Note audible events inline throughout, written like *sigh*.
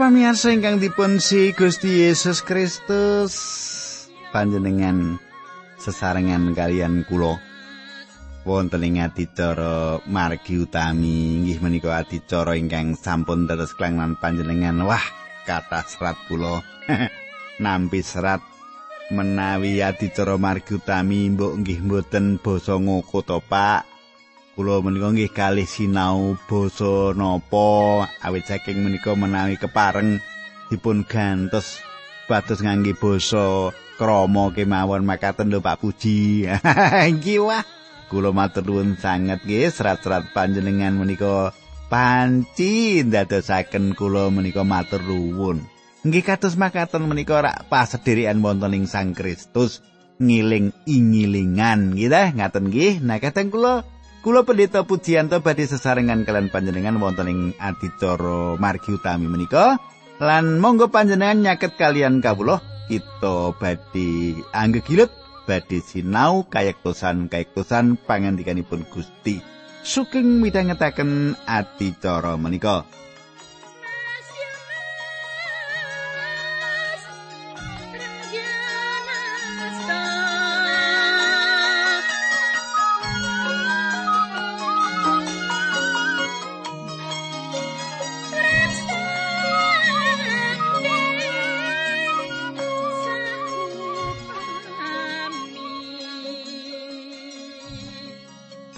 Para pamirsa ingkang dipun si Gusti Yesus Kristus, panjenengan sesarengan kalian kula. Wonten ing adicara margi utami inggih menika adicara ingkang sampun dados klangan panjenengan. Wah kata serat kula. *laughs* Nampi serat menawi adicara margi utami mbok nggih mboten basa ngoko to Pak kula menika nggih kalih sinau basa napa awit saking menika menawi kepareng dipun gantos batus ngangge basa krama kemawon makaten lho Pak Puji. *laughs* Nggih wah. Kula matur nuwun sanget nggih serat-serat panjenengan menika panci ndadosaken kula menika matur nuwun. Nggih kados makaten menika rak pasedherekan wonten ing Sang Kristus ngiling ingilingan nggih ngaten nggih. Nah kadang kula Kula pendeta Pujianto badhe sesarengan kalian panjenengan wonten ing adicara margi utami menika. Lan monggo panjenengan nyaket kalian kawula kita badhe anggegilut badhe sinau kayektosan kayektosan pangandikanipun Gusti. Suking midhangetaken adicara menika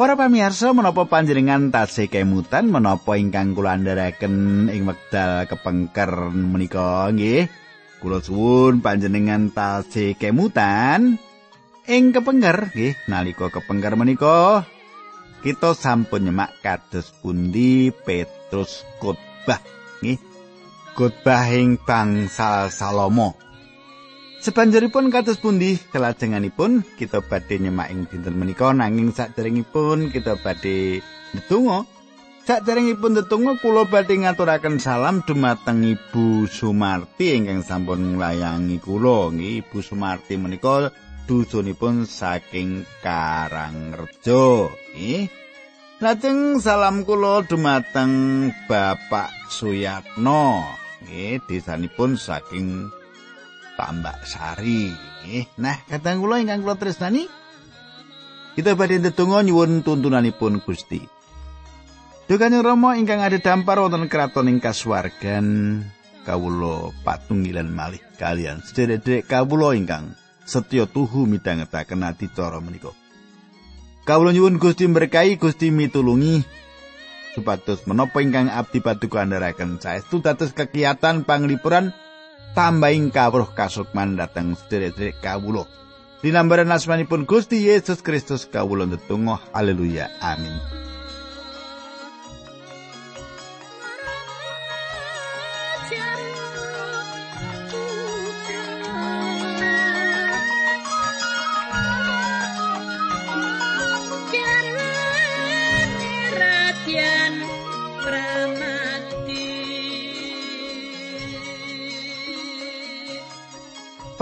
Para pamirsa menapa panjenengan tasih kemutan menapa ingkang kula andharaken ing wekdal kepengker menika? Nggih kula suwun panjenengan tasih kemutan ing kepengker. Nggih nalika kepengker menika kita sampun nyemak kados pundi Petrus khotbah. Nggih khotbah ing bangsal Salomo Sebanjuripun kados pundi kelajenganipun kita badhe nyemak ing dinten menika nanging saderengipun kita badhe ndedonga. Saderengipun ndedonga kula badhe ngaturaken salam dumateng Ibu Sumarti ingkang sampun nglayangi kula. Nggih Ibu Sumarti menika dusunipun saking Karangrejo. Nggih. Lajeng salam kula dumateng Bapak Suyatno. Nggih desanipun saking Tambak Sari. Nah, kadang kula ingkang kula tresnani kita badhe ndedonga nyuwun tuntunanipun Gusti. Dukane Rama ingkang ada dampar wonten kraton ing kasuwargan kawula patunggilan malih kalian sederek kawula ingkang setya tuhu midhangetaken adicara menika. Kawula nyuwun Gusti berkahi Gusti mitulungi supados menapa ingkang abdi paduka andharaken saestu dados kegiatan panglipuran tambahing kawruh kasukman dhateng sedherek kawula. Dinambaran asmanipun Gusti Yesus Kristus kawula ndedonga. Haleluya. Amin.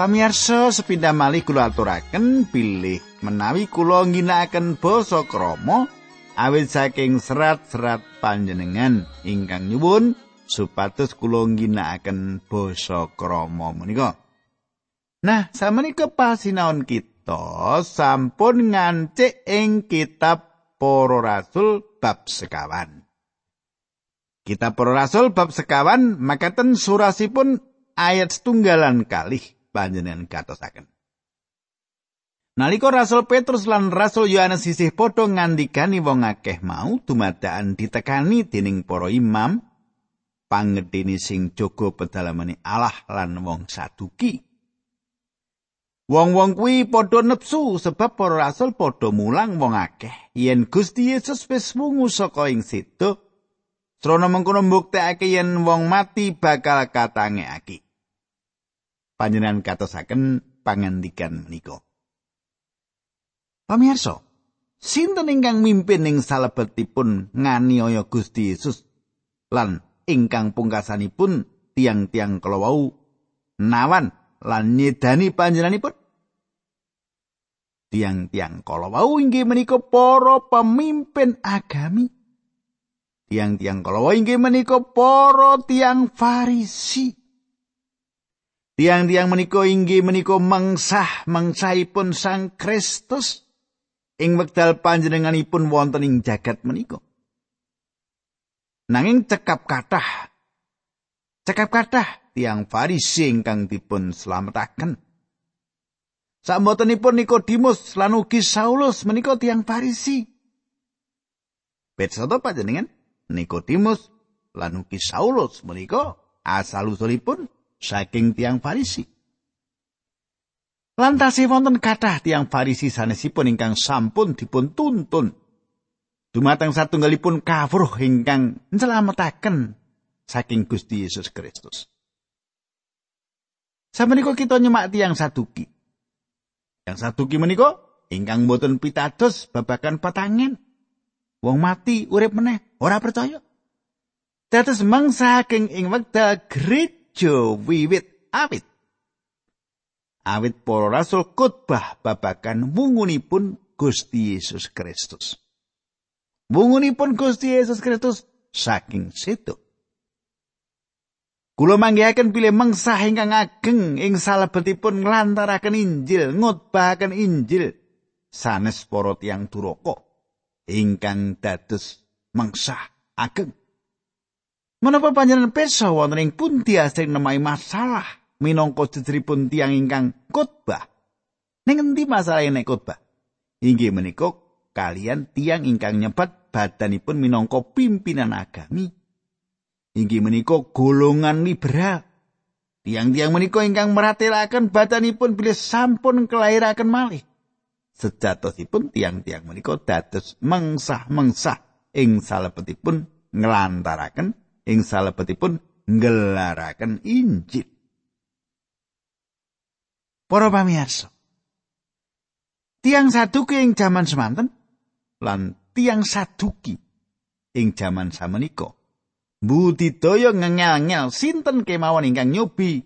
Pamirsa sepindah malih kula aturaken pilih menawi kula ngginakaken basa krama awit saking serat-serat panjenengan ingkang nyuwun supados kula ngginakaken basa krama menika. Nah, samenika pasinaon kita sampun ngancik ing kitab Para Rasul bab sekawan. Kitab Para Rasul bab sekawan makaten surasipun ayat setunggalan kalih panjenengan katosaken. Nalika Rasul Petrus lan Rasul Yohanes sisih padha ngandikani wong akeh mau dumadakan ditekani dening para imam pangedini sing jaga pedalamane Allah lan wong saduki. Wong-wong kuwi padha nepsu sebab para rasul padha mulang wong akeh yen Gusti Yesus wis wungu saka ing situ. Srana mengkono mbuktekake yen wong mati bakal katangekake. Panjenengan katosaken pangandikan menika. Pamirsa, sinten ingkang mimpin ing salebetipun nganiaya Gusti Yesus lan ingkang pungkasanipun tiang-tiang kalawau nawan lan nyedani panjenenganipun? Tiang-tiang kalawau inggih menika para pemimpin agami. tiang-tiang kala inggih menika para tiang Farisi. Tiang-tiang menika inggih menika mengsah mengsahipun Sang Kristus ing wekdal panjenenganipun wonten ing jagat menika. Nanging cekap kathah cekap kathah tiang Farisi ingkang dipun slametaken. Sambotenipun Nikodemus lan ugi Saulus menika tiang Farisi. Betsoto panjenengan Nikodemus lan ugi Saulus menika asal usulipun saking tiang Farisi. Lantasi wonten kathah tiang Farisi sanesipun ingkang sampun dipun tuntun dumateng satunggalipun kawruh ingkang nyelametaken saking Gusti Yesus Kristus. Samenika kita nyemak tiang saduki. Yang saduki menika ingkang boten pitados babakan patangen. Wong mati urip meneh ora percaya. Dados mangsa saking ing wekdal gereja wiwit awit. Awit para rasul khotbah babakan wungunipun Gusti Yesus Kristus. Wungunipun Gusti Yesus Kristus saking situ. Kula manggihaken pilih mengsah ingkang ageng ing salebetipun nglantaraken Injil, ngutbahaken Injil sanes para tiyang duraka ingkang dados mengsah ageng. Menapa panjenengan pesa wonten ing pundi asring nemai masalah minangka jejeripun tiang ingkang khotbah? Ning endi masalah nek khotbah? Inggih menika kalian tiang ingkang nyebat badanipun minangka pimpinan agami. Inggih menika golongan liberal. Tiang-tiang menika ingkang meratelaken badanipun bilih sampun kelahiraken malih. sejatosipun tiang-tiang menika dados mengsah-mengsah ing salebetipun nglantaraken ing salebetipun nggelaraken Injil. Para pamirsa. Tiang saduki ing jaman semanten lan tiang saduki ing jaman samenika. Budidaya ngengel-ngel sinten kemawon ingkang nyobi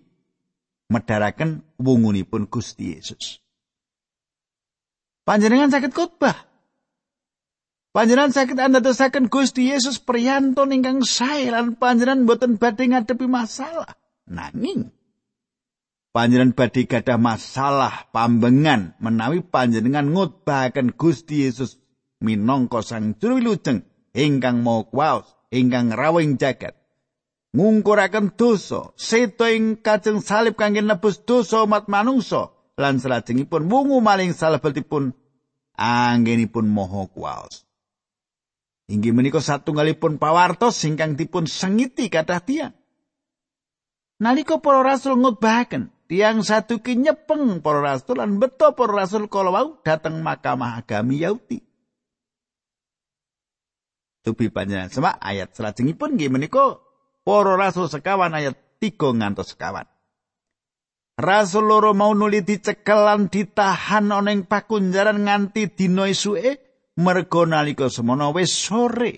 medharaken wungunipun Gusti Yesus. Panjenengan sakit khotbah. Panjenengan sakit anda dosakan Gusti Yesus priyanton ingkang sae lan panjenengan boten badhe ngadepi masalah. Nanging panjenengan badhe gadah masalah pambengan menawi panjenengan ngutbahaken Gusti Yesus minangka sang juru wilujeng ingkang mau kuwaos ingkang rawing jagat. Ngungkuraken dosa, seto ing kajeng salib kangge nebus dosa umat manungsa, lan salajengipun wungu maling salebetipun anggenipun moho kuwaos. Inggih menika satunggalipun pawartos ingkang dipun sengiti kathah tiyang. Nalika para rasul ngutbahaken, tiang satu nyepeng para rasul lan beto para rasul kala wau dhateng Mahkamah Agami Yahudi. Tubi panjenengan semak ayat salajengipun nggih menika para rasul sekawan ayat 3 ngantos sekawan. Rasul loro mau nuli dicekel lan ditahan ana ing pakunjaran nganti dina esuke merga nalika semono wis sore.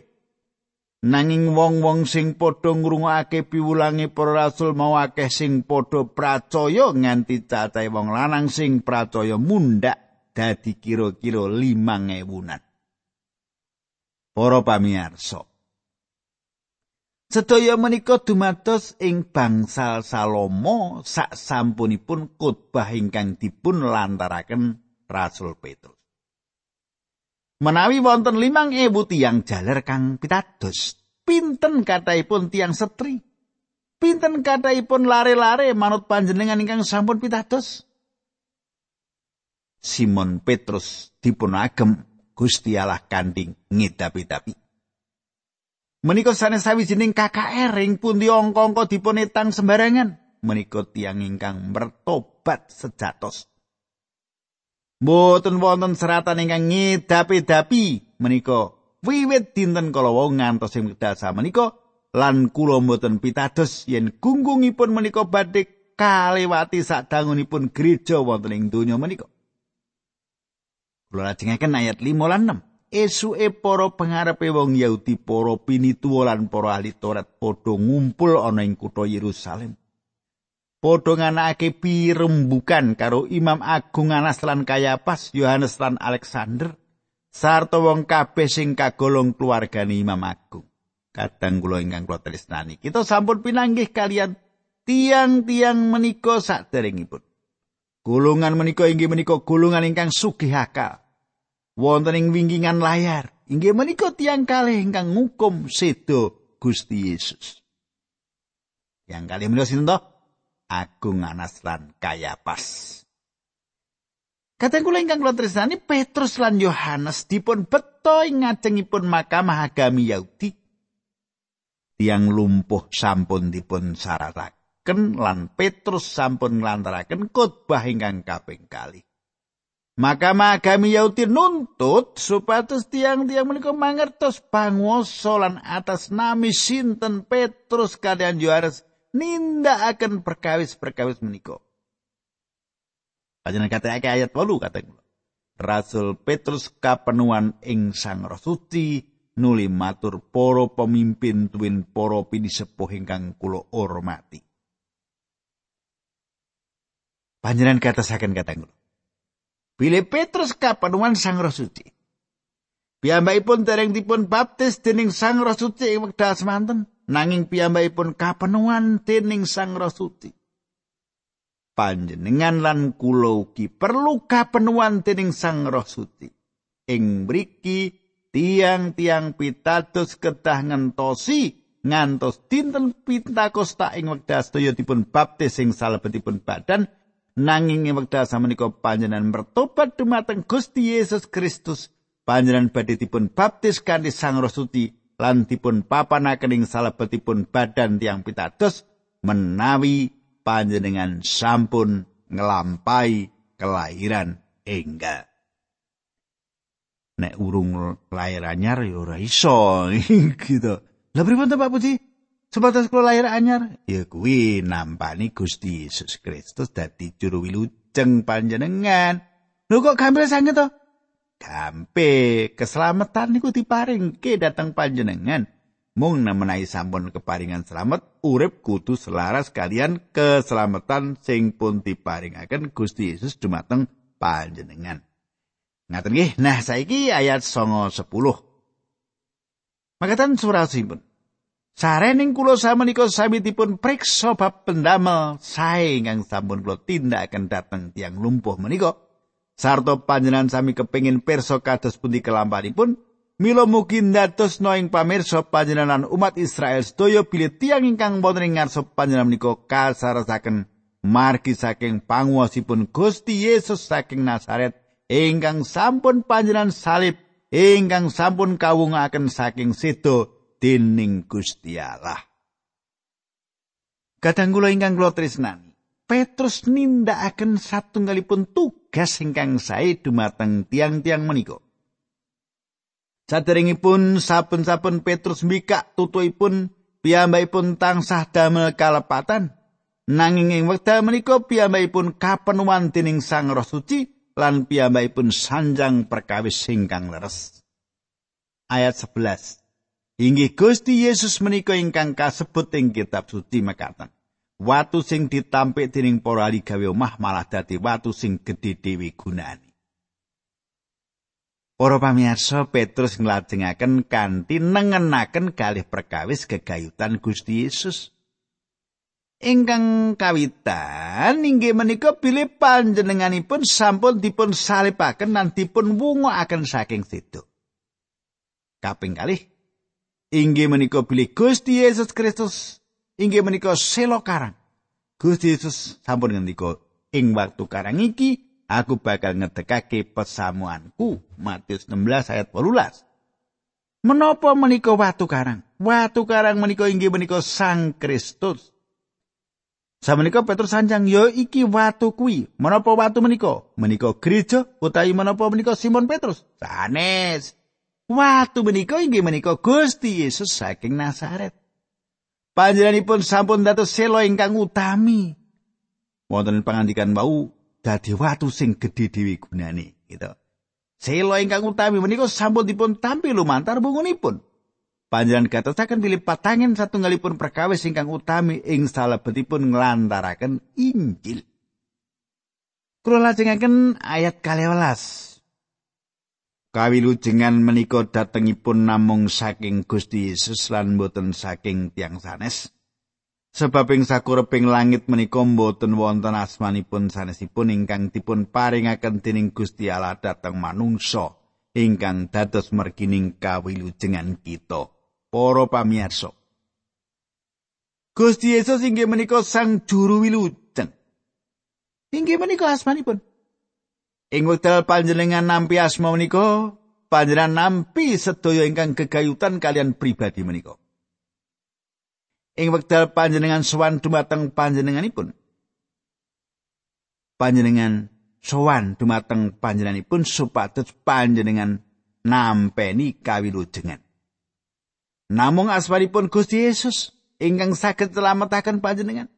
Nanging wong-wong sing padha ngrungokake piwulange para rasul mau akeh sing padha pracaya nganti cacahe wong lanang sing pracaya mundak dadi kira-kira limang ewunan. Para pamirsa, Sedaya menika dumados ing bangsal Salomo sak sampunipun khotbah ingkang dipun lantaraken Rasul Petrus. Menawi wonten limang ewu tiang jaler kang pitados, pinten kataipun tiang setri? Pinten kataipun lare-lare manut panjenengan ingkang sampun pitados? Simon Petrus dipun agem Gusti Allah kanding ngidapi-dapi. Menika sanes sawijining KKR ing pundi angka-angka dipun etang sembarangan. Menika tiyang ingkang mertobat sejatos. Mboten wonten seratan ingkang ngedapi-dapi menika wiwit dinten kala wau ngantos ing wekdal menika lan kula mboten pitados yen gunggungipun menika badhe kalewati sadangunipun gereja wonten ing donya menika. Kula lajengaken ayat 5 lan 6. esuke para pengarepe wong Yahudi para pinituwa lan para ahli Taurat padha ngumpul ana ing kutha Yerusalem. Padha nganakake pirembukan karo Imam Agung Anas lan Kayapas, Yohanes lan Alexander, sarta wong kabeh sing kagolong keluargane Imam Agung. kadang kula ingkang kula tresnani. Kita sampun pinanggih kalian tiang-tiang menika saderengipun. Gulungan menika inggih menika gulungan ingkang sugih akal. Wonten ing wingkingan layar, inggih menika tiang kalih ingkang ngukum sedo Gusti Yesus. Yang kali menika sinten Agung Anas lan Kayapas. Kadang kula ingkang kula tresnani Petrus lan Yohanes dipun beto ing ngajengipun Mahkamah Agami Yahudi. Tiang lumpuh sampun dipun syarataken lan Petrus sampun nglantaraken khotbah ingkang kaping kali. Mahkamah Agami Yahudi nuntut supados tiang-tiang menika mangertos panguwasa lan atas nami sinten Petrus kalian Yohanes nindakaken perkawis-perkawis menika. Panjenengan kata ayat 8 kata Rasul Petrus kapenuan ing Sang Roh Suci nuli matur para pemimpin tuwin para pinisepuh ingkang kula hormati. Panjenengan katasaken kata kula. Bilih Petrus kapenuan Sang Roh Suci. Piyambakipun dereng dipun baptis dening Sang Roh Suci ing wekdal semanten, nanging piyambakipun kapenuan dening Sang Roh Suci. panjenengan lan kula ugi perlu kapenuan dening Sang Roh Suci. Ing mriki tiang-tiang pitados kedah ngentosi ngantos dinten Pentakosta ing wekdal sedaya dipun baptis ing salebetipun badan nanging ing wekdal samenika panjenengan mertobat dumateng Gusti Yesus Kristus panjenengan badhe dipun baptis kanthi Sang Roh Suci lan dipun papanaken ing salebetipun badan tiang pitados menawi panjenengan sampun ngelampai kelahiran enggal. Nek urung lahir anyar ya ora iso *laughs* gitu. Lah pripun Pak Puji? Sebatas kula lahir anyar, ya kuwi nampani Gusti Yesus Kristus dadi juru wilujeng panjenengan. Lho kok gampil sanget to? Gampe keselamatan niku diparingke datang panjenengan. mung nemenahi sampun keparingan selamat urip kudu selaras kalian keselamatan sing pun diparingaken Gusti Yesus dumateng panjenengan. Ngaten nggih. Nah, saiki ayat 9 10. Makatan surasipun. Sarening kula samenika sami dipun priksa bab pendamel sae ingkang sampun kula tindakaken dhateng tiang lumpuh menika. Sarto panjenengan sami kepingin perso kados pundi kelampanipun Mila mugi ndados ing pamirsa panjenengan umat Israel sedaya pilih tiang ingkang wonten ing ngarsa panjenengan menika kasarasaken margi saking panguwasipun Gusti Yesus saking Nazaret ingkang sampun panjenengan salib ingkang sampun kawungaken saking sedo dening Gusti Allah. Kadang kula ingkang kula tresnani, Petrus nindakaken satunggalipun tugas ingkang sae dumateng tiang-tiang menika. Saderengipun saben-saben Petrus mbikak tutuipun piyambakipun tansah damel kalepatan nanging ing wekdal menika piyambakipun kapenuan dening Sang Roh Suci lan piyambakipun sanjang perkawis singkang leres. Ayat 11. Inggih Gusti Yesus menika ingkang kasebut ing kitab suci mekaten. Watu sing ditampik dening para ahli gawe omah malah dadi watu sing gedhe dhewe gunane. Para pamirsa Petrus nglajengaken kanthi nengenaken kalih perkawis gegayutan Gusti Yesus. Ingkang kawitan inggih menika bilih panjenenganipun sampun dipun salipaken lan dipun wungokaken saking situ. Kaping kalih inggih menika bilih Gusti Yesus Kristus inggih menika selo karang. Gusti Yesus sampun ngendika ing waktu karang iki aku bakal ngedekake pesamuanku. Matius 16 ayat 18. Menapa menika watu karang? Watu karang menika inggih menika Sang Kristus. Samenika Petrus sanjang yo iki watu kuwi. Menapa watu menika? Menika gereja utawi menapa menika Simon Petrus? Sanes. Watu menika inggih menika Gusti Yesus saking Nazaret. Panjenenganipun sampun dados selo ingkang utami. Wonten pangandikan wau dadi watu sing gedhe dhewe gunane gitu. Selo ingkang utami menika sampun dipun tampi lumantar bungunipun. Panjenengan katosaken pilih patangen satunggalipun perkawis ingkang utami ing salebetipun nglantaraken Injil. Kula lajengaken ayat 12. Kawilujengan menika datengipun namung saking Gusti Yesus lan boten saking tiang sanes. Sebab ing sakureping langit menika boten wonten asmanipun sanesipun ingkang dipun paringaken dening Gusti Allah dhateng manungsa ingkang dados mergining kawilujengan kita. Para pamirsa, Gusti Yesus inggih menika Sang Juru Wilujeng. Inggih menika asmanipun. Ing wekdal panjenengan nampi asma menika, panjenengan nampi sedaya ingkang gegayutan kalian pribadi menika. Ing wekdal panjenengan sowan dumateng panjenenganipun, panjenengan sowan dumateng panjenenganipun supados panjenengan nampeni kawilujengan. Namung asmanipun Gusti Yesus ingkang saged selamataken panjenengan.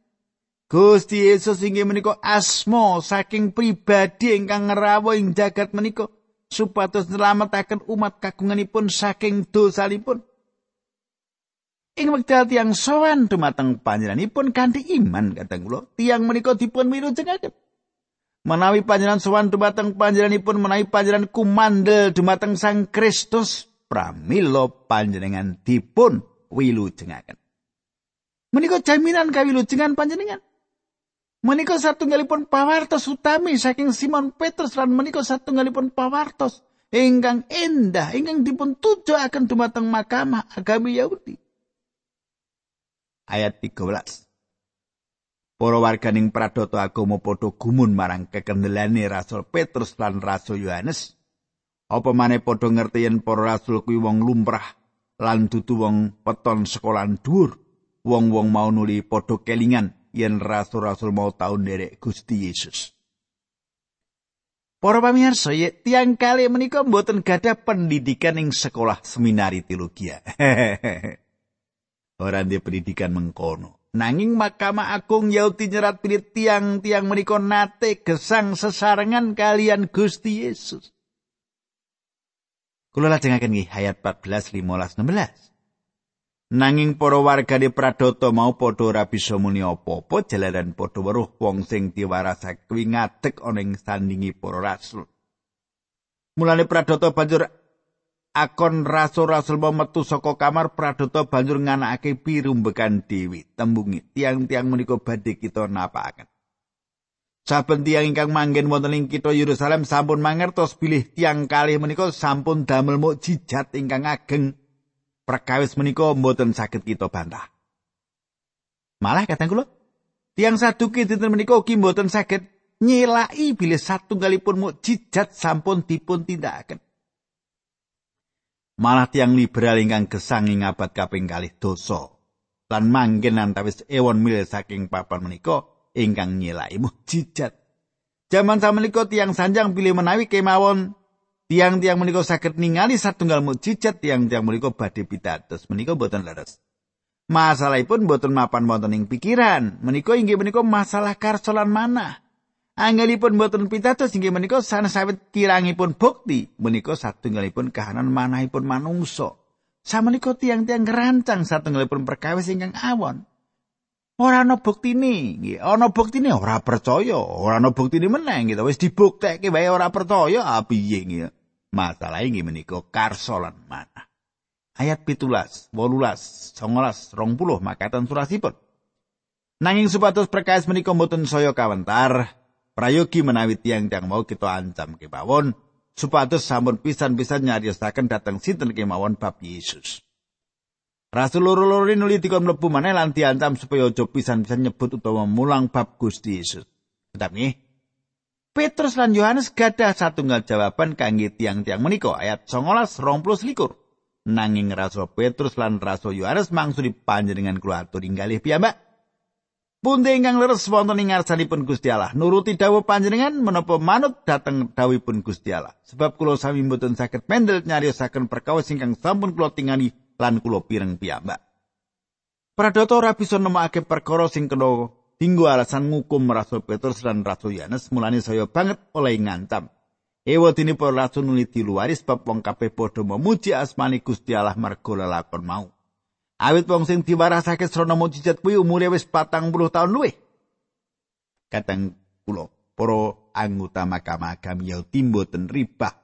Gusti Yesus inggih menika asma saking pribadi ingkang ngrawuh ing jagat menika supados selamataken umat kagunganipun saking dosanipun. Ing wekdal tiang sowan dumateng panjenenganipun kanthi iman kadang kula tiang menika dipun wilujengaken. Menawi panjenengan sowan dumateng panjenenganipun menawi panjenengan kumandel dumateng Sang Kristus pramila panjenengan dipun wilujengaken. Menika jaminan kawilujengan panjenengan. Menika satunggalipun pawartos utami saking Simon Petrus lan menika satunggalipun pawartos ingkang endah ingkang dipun tujuaken dumateng mahkamah agami Yahudi. Ayat 13. Para warganing pradata agama padha gumun marang kekendelane Rasul Petrus lan Rasul Yohanes. Apa maneh padha ngerti yen para rasul kuwi wong lumrah lan dudu wong peton sekolahan dhuwur. wong-wong mau nuli padha kelingan yen rasul-rasul mau tau nderek Gusti Yesus. Para pamirsa, tiang kali menika mboten gadah pendidikan ing sekolah seminari teologi. *laughs* Ora ndek pendidikan mengkono. Nanging Mahkamah Agung Yahudi nyerat pilih tiang-tiang menika nate gesang sesarengan kalian Gusti Yesus. Kula lajengaken nggih ayat 14 15 16. Nanging para wargane Pradata mau padha ora bisa muni apa-apa jalaran padha weruh wong sing diwarasake kuwi ngadeg ana ing sandingi para rasul. Mulane Pradata banjur akon rasul-rasul mau metu saka kamar Pradata banjur nganakake pirumbekan dewi tembungi tiang-tiang menika badhe kita napakaken. Saben tiang ingkang manggen wonten ing kitha Yerusalem sampun mangertos bilih tiang kalih menika sampun damel mukjizat ingkang ageng perkawis menika mboten saged kita bantah. Malah kadang kula tiang saduki dinten menika ugi mboten saged nyelaki bilih satunggalipun mukjizat sampun dipun tindakaken. Malah tiang liberal ingkang gesang ing abad kaping kalih dosa lan manggen antawis ewon mil saking papan menika ingkang nyelaki mukjizat. Jaman samenika tiang sanjang pilih menawi kemawon Tiang-tiang menika saged ningali satunggal mukjizat tiang-tiang menika badhe pitados menika boten leres. Masalahipun boten mapan wonten ing pikiran. Menika inggih menika masalah karsa lan manah. Anggelipun boten pitados inggih menika sanes sawit kirangipun bukti menika satunggalipun kahanan manahipun manungsa. Samenika tiang-tiang ngerancang satunggalipun perkawis ingkang awon. Ora ana buktine, nggih. Ana buktine ora percaya, ora ana buktine meneh gitu. Wis dibuktekke wae ora percaya, ah piye nggih. Masalah inggih menika karsa lan manah. Ayat 17, 18, 19, 20 makaten surasipun. Nanging supados perkais menika mboten saya kawentar, prayogi menawi tiang-tiang mau kita ancam kemawon, supados sampun pisan-pisan nyariosaken dhateng sinten kemawon bab Yesus. Rasul loro-loro nuli dikon mlebu maneh lan diancam supaya aja pisan-pisan nyebut utawa mulang bab Gusti Yesus. Tetapi Petrus lan Yohanes gadah satunggal jawaban kangge tiang-tiang menika ayat 19 20 likur. Nanging Rasul Petrus lan Rasul Yohanes mangsuli panjenengan kula atur inggalih piyambak. Punte ingkang leres wonten ing ngarsanipun Gusti Allah, nuruti dawuh panjenengan menapa manut dhateng dawuhipun Gusti Allah. Sebab kula sami mboten saged mendel nyariosaken perkawis ingkang sampun kula tingali lan kula pireng piyambak. Pradata ora bisa nemokake perkara sing kena Dinggo alasan ngukum Rasul Petrus dan Rasul Yohanes mulane saya banget oleh ngancam. Ewa dini para rasul nuli diluaris bab wong kabeh padha memuji asmani Gusti Allah marga lelakon mau. Awit wong sing diwarasake srana mujizat kuwi umure wis patang puluh tahun luwih. Katang kula para anggota Mahkamah Agami Yahudi mboten ribah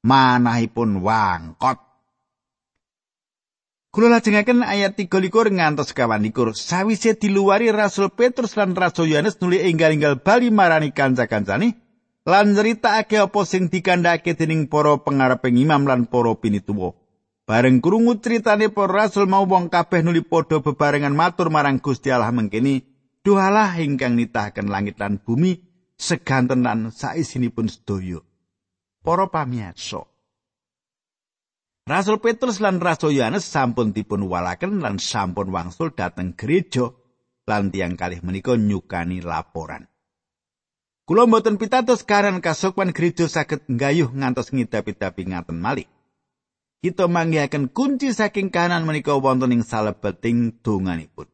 manahipun wangkot. Kula lajengaken ayat 33 ngantos 21. Sawise diluwari Rasul Petrus lan Rasul Yohanes nuli enggal-enggal bali marani kanca-kancane lan nyritakake apa sing dikandhake dening para pengareping imam lan para pinituwa. Bareng krungu critane para rasul mau wong kabeh nuli padha bebarengan matur marang Gusti Allah mengkini, "Duhalah ingkang nitahaken langit lan bumi, seganten lan saisinipun sedaya." Para pamirsa, Rasul Petrus lan Rasul Yohanes sampun dipun walaken lan sampun wangsul dateng gereja lan tiang kalih menika nyukani laporan. Kula mboten pitados karan kasukman gereja saged nggayuh ngantos ngidapi-dapi ngaten malih. Kita manggihaken kunci saking kanan menika wonten ing salebeting donganipun.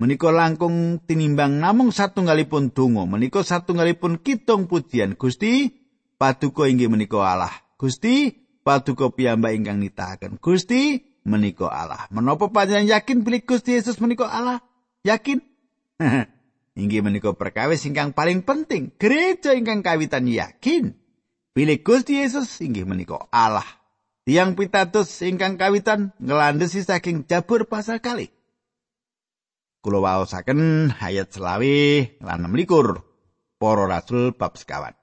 Menika langkung tinimbang namung satunggalipun donga, menika satunggalipun kitung pujian Gusti, paduka inggih menika Allah. Gusti, paduka piyambak ingkang nitahaken Gusti menika Allah. Menapa panjenengan yakin bilih Gusti Yesus menika Allah? Yakin? *laughs* Inggih menika perkawis ingkang paling penting. Gereja ingkang kawitan yakin bilih Gusti Yesus inggih menika Allah. Tiang pitados ingkang kawitan ngelandesi saking Jabur pasal kali. Kula waosaken ayat selawe lan 26 para rasul bab sekawan.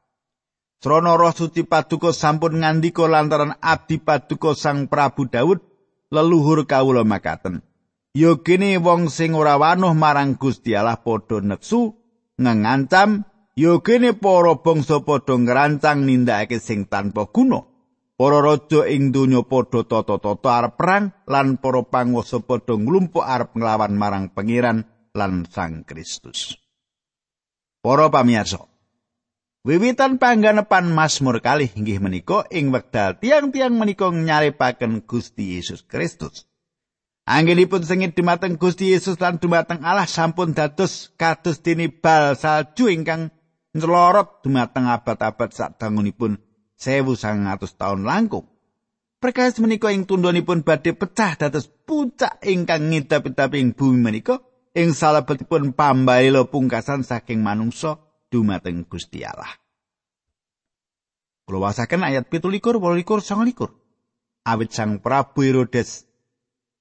Srana Roh Suci Paduka sampun ngandika lantaran abdi Paduka Sang Prabu Daud leluhur kawula makaten. Ya kene wong sing ora wanuh marang Gusti Allah padha neksu ngancam, ya kene para bangsa padha ngrancang nindakake sing tanpa guna. Para raja ing donya padha tata-tata arep perang lan para panguwasa padha nglumpuk arep nglawan marang pangeran lan Sang Kristus. Para pamirsa, Wiwitan pangganepan Mazmur kalih inggih menika ing wekdal tiang-tiang menika nyaripaken Gusti Yesus Kristus. Anggenipun sengit dumateng Gusti Yesus lan dumateng Allah sampun dados kados dene bal salju ingkang ncelorot dumateng abad-abad sadangunipun 1900 taun langkung. Perkawis menika ing tundhonipun badhe pecah dados puncak ingkang ngidap-idap ing bumi menika ing salebetipun pambaila pungkasan saking manungsa dumateng Gusti Allah. Kula wasaken ayat 17 28 29. Awit Sang Prabu Herodes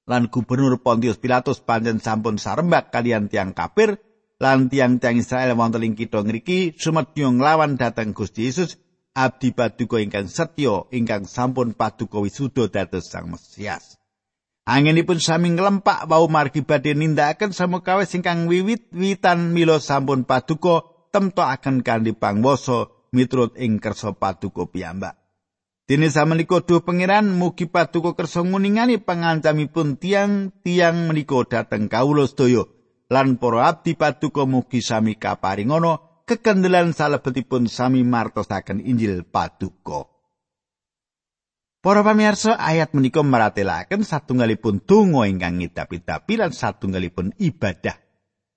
lan Gubernur Pontius Pilatus pancen sampun sarembak kalian tiang kafir lan tiang-tiang Israel wonten ing kitha ngriki sumedya nglawan dhateng Gusti Yesus abdi paduka ingkang setya ingkang sampun paduka wisuda dados Sang Mesias. Anginipun sami nglempak wau margi badhe nindakaken samukawis ingkang wiwit-witan mila sampun paduka temto akan kanthi pangwasa miturut ing kersa paduka piyambak. Dene samenika duh pangeran mugi paduka kersa nguningani pangancamipun tiang-tiang menika dhateng kawula sedaya lan para abdi paduka mugi sami kaparingana kekendelan salebetipun sami martosaken Injil paduka. Para pamirsa ayat menika maratelaken satunggalipun donga ingkang ngidapi-dapi lan satunggalipun ibadah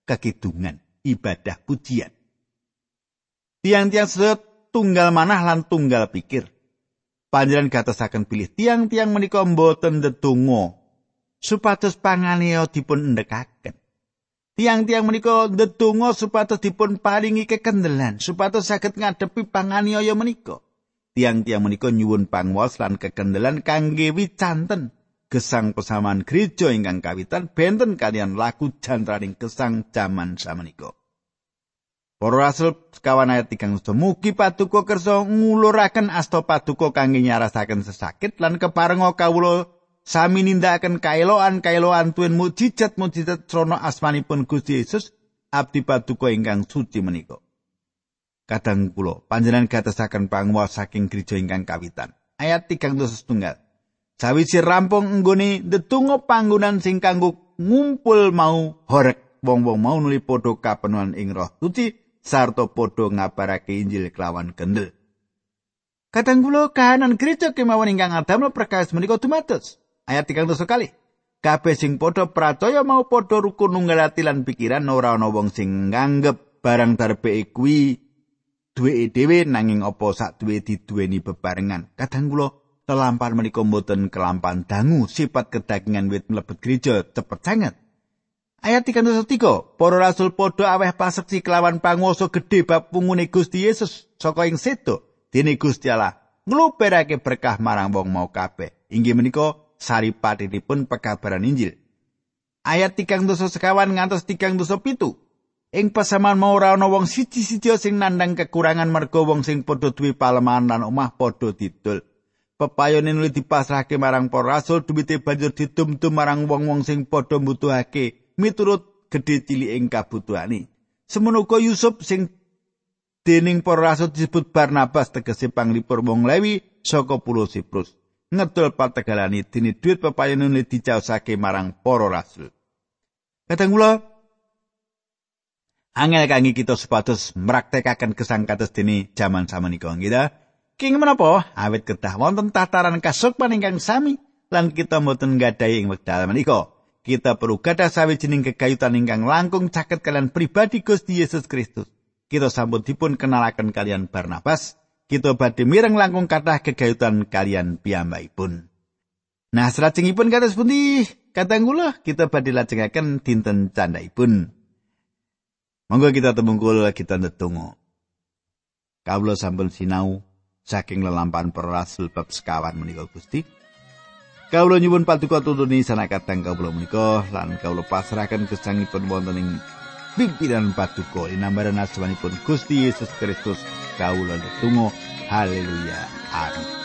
kekidungan, ibadah pujian. Tiang-tiang sedaya tunggal manah lan tunggal pikir. Panjenengan gatosaken pilih tiang-tiang menika mboten ndedonga supados panganiya dipun ndekaken. Tiang-tiang menika ndedonga supados dipun paringi kekendelan supados saged ngadepi panganiya menika. Tiang-tiang menika nyuwun pangwas lan kekendelan kangge wicanten gesang pesaman gereja ingkang kawitan benten kalian laku jantraning gesang jaman samenika. Para rasul sekawan ayat tigang mugi paduka kersa nguluraken asta paduka kangge nyarasaken sesakit lan keparenga kawula sami nindakaken kaeloan-kaeloan tuwin mujizat-mujizat srana asmanipun Gusti Yesus abdi paduka ingkang suci menika. Kadang kula panjenengan gatesaken panguwas saking gereja ingkang kawitan. Ayat tigang tunggal. Sawise rampung nggone ndedonga panggonan sing kanggo ngumpul mau horek wong-wong mau nuli padha kapenuhan ing roh suci sarta padha ngabarake Injil kelawan kendel. Kadang kula kahanan gereja kemawon ingkang adamel perkawis menika dumados. Ayat 300 kali. Kabeh sing padha percaya mau padha rukun nunggal ati lan pikiran ora ana wong sing nganggep barang darbe kuwi duwe dhewe nanging apa sak duwe diduweni bebarengan. Kadang kula telampar menika mboten kelampan dangu sifat kedagingan wit mlebet gereja cepet sangat. Ayat 33, para rasul padha aweh paseksi kelawan panguwasa gedhe bab pungune Gusti Yesus saka ing sedo. Dene Gusti Allah ngluberake berkah marang wong mau kabeh. Inggih menika saripatipun pekabaran Injil. Ayat tigang dosa sekawan ngantos tigang dosa pitu. Ing pasaman mau ora ana wong siji-siji sing nandang kekurangan merga wong sing padha duwe palemahan lan omah padha didol. Pepayone nuli dipasrahke marang para rasul duwite banjur ditum-tum marang wong-wong sing padha mbutuhake miturut gedhe cilik ing kabutuhane. Semono Yusuf sing dening para rasul disebut Barnabas tegese panglipur wong Lewi saka pulau Siprus. Ngedol pategalani dini duit pepayone nuli dicaosake marang para rasul. Kadang kula angel kangge kita supados mraktekaken gesang kados dene jaman samenika nggih King menapa awit kedah wonten tataran kasukman ingkang sami lan kita mboten nggadahi ing wekdal menika kita perlu gadah sawijining kegayutan ingkang langkung caket kalian pribadi Gusti Yesus Kristus kita sampun dipun kenalaken kalian Barnabas kita badhe mireng langkung kathah kegayutan kalian piyambakipun Nah, salajengipun kados pundi? Kadang kula kita badhe lajengaken dinten candhaipun. Monggo kita temungkul kita ndedonga. Kawula sampun sinau saking lelampahan para rasul bab sekawan menika Gusti. Kawula nyuwun paduka tuntuni sanakatang kawula menika lan kawula pasrahaken gesangipun wonten ing pimpinan paduka inambaran asmanipun Gusti Yesus Kristus kawula ndedonga. Haleluya. Amin.